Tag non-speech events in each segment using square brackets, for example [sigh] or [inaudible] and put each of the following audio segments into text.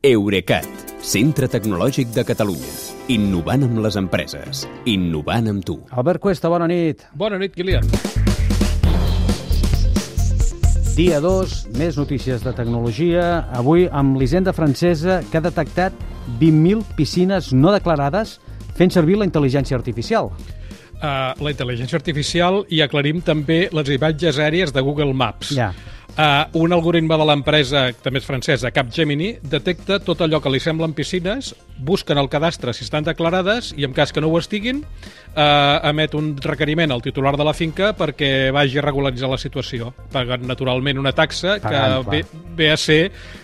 Eurecat, centre tecnològic de Catalunya. Innovant amb les empreses. Innovant amb tu. Albert Cuesta, bona nit. Bona nit, Kilian. Dia 2, més notícies de tecnologia. Avui amb l'Hisenda francesa que ha detectat 20.000 piscines no declarades fent servir la intel·ligència artificial. Uh, la intel·ligència artificial i aclarim també les imatges aèries de Google Maps. Ja. Uh, un algoritme de l'empresa, també és francesa, Capgemini, detecta tot allò que li semblen piscines, busquen el cadastre si estan declarades i en cas que no ho estiguin, uh, emet un requeriment al titular de la finca perquè vagi a regularitzar la situació, pagant naturalment una taxa Pagant, que ve, ve a ser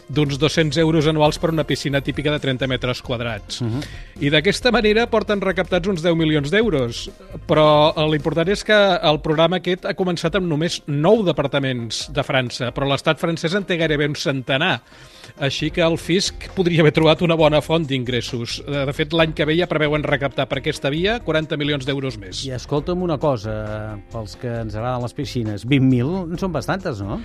d'uns 200 euros anuals per una piscina típica de 30 metres quadrats. Uh -huh. I d'aquesta manera porten recaptats uns 10 milions d'euros, però l'important és que el programa aquest ha començat amb només 9 departaments de França, però l'estat francès en té gairebé un centenar. Així que el fisc podria haver trobat una bona font d'ingressos. De fet, l'any que ve ja preveuen recaptar per aquesta via 40 milions d'euros més. I escolta'm una cosa, pels que ens agraden les piscines, 20.000 en són bastantes, no?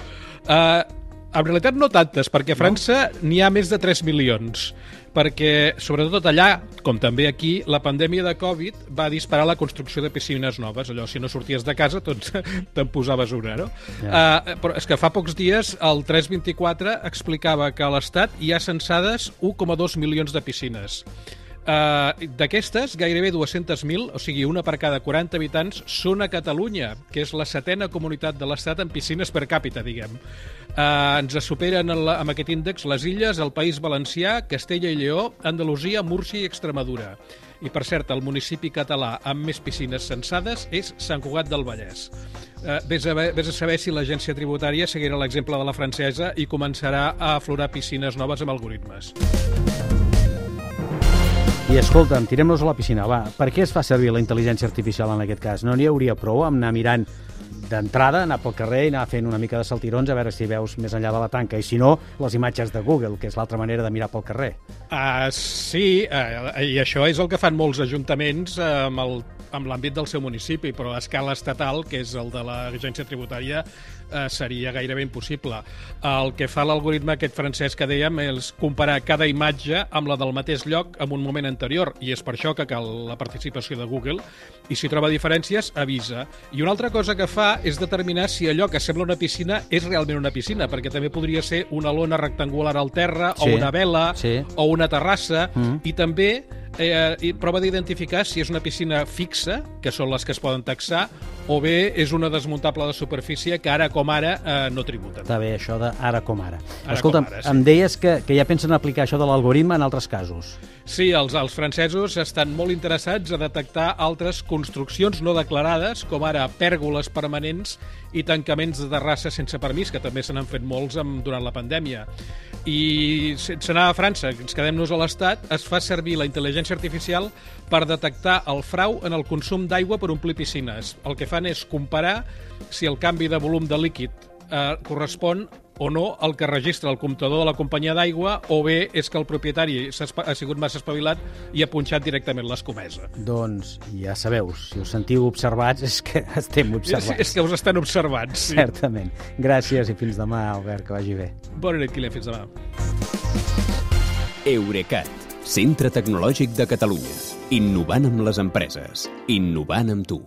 Uh, en realitat no tantes, perquè a França n'hi ha més de 3 milions perquè, sobretot allà, com també aquí, la pandèmia de Covid va disparar la construcció de piscines noves. Allò, si no sorties de casa, doncs [laughs] te'n posaves una, no? Ja. Uh, però és que fa pocs dies el 324 explicava que a l'Estat hi ha censades 1,2 milions de piscines. Uh, D'aquestes, gairebé 200.000, o sigui, una per cada 40 habitants, són a Catalunya, que és la setena comunitat de l'Estat en piscines per càpita, diguem. Uh, ens superen en la, amb aquest índex les illes, el País Valencià, Castella i Lleó, Andalusia, Múrcia i Extremadura. I, per cert, el municipi català amb més piscines censades és Sant Cugat del Vallès. Uh, vés, a, vés a saber si l'agència tributària seguirà l'exemple de la francesa i començarà a aflorar piscines noves amb algoritmes. I escolta'm, tirem-nos a la piscina, va. Per què es fa servir la intel·ligència artificial en aquest cas? No n'hi hauria prou amb anar mirant d'entrada, anar pel carrer i anar fent una mica de saltirons a veure si veus més enllà de la tanca. I si no, les imatges de Google, que és l'altra manera de mirar pel carrer. Uh, sí, uh, i això és el que fan molts ajuntaments uh, amb el amb l'àmbit del seu municipi, però a escala estatal, que és el de l'agència tributària, eh, seria gairebé impossible. El que fa l'algoritme aquest francès que dèiem és comparar cada imatge amb la del mateix lloc en un moment anterior, i és per això que cal la participació de Google, i si troba diferències, avisa. I una altra cosa que fa és determinar si allò que sembla una piscina és realment una piscina, perquè també podria ser una lona rectangular al terra, Sí, o una vela, sí. o una terrassa, Mm. i també eh, prova d'identificar si és una piscina fixa, que són les que es poden taxar, o bé és una desmuntable de superfície que ara com ara eh, no tributen. Està bé, això de ara com ara. Ara Escolta'm, com ara, sí. em deies que, que ja pensen aplicar això de l'algoritme en altres casos. Sí, els, els francesos estan molt interessats a detectar altres construccions no declarades, com ara pèrgoles permanents i tancaments de terrasses sense permís, que també se n'han fet molts amb, durant la pandèmia. I sense anar a França, ens quedem-nos a l'Estat, es fa servir la intel·ligència artificial per detectar el frau en el consum d'aigua per omplir piscines. El que fan és comparar si el canvi de volum de líquid eh, correspon o no al que registra el comptador de la companyia d'aigua o bé és que el propietari ha sigut massa espavilat i ha punxat directament l'escomesa. Doncs ja sabeu, si us sentiu observats [laughs] és que estem És, observats. és que us estan observant. Sí. Certament. Gràcies i fins demà, Albert, que vagi bé. Bona nit, Kilian. Fins demà. Eurecat, centre tecnològic de Catalunya. Innovant amb les empreses. Innovant amb tu.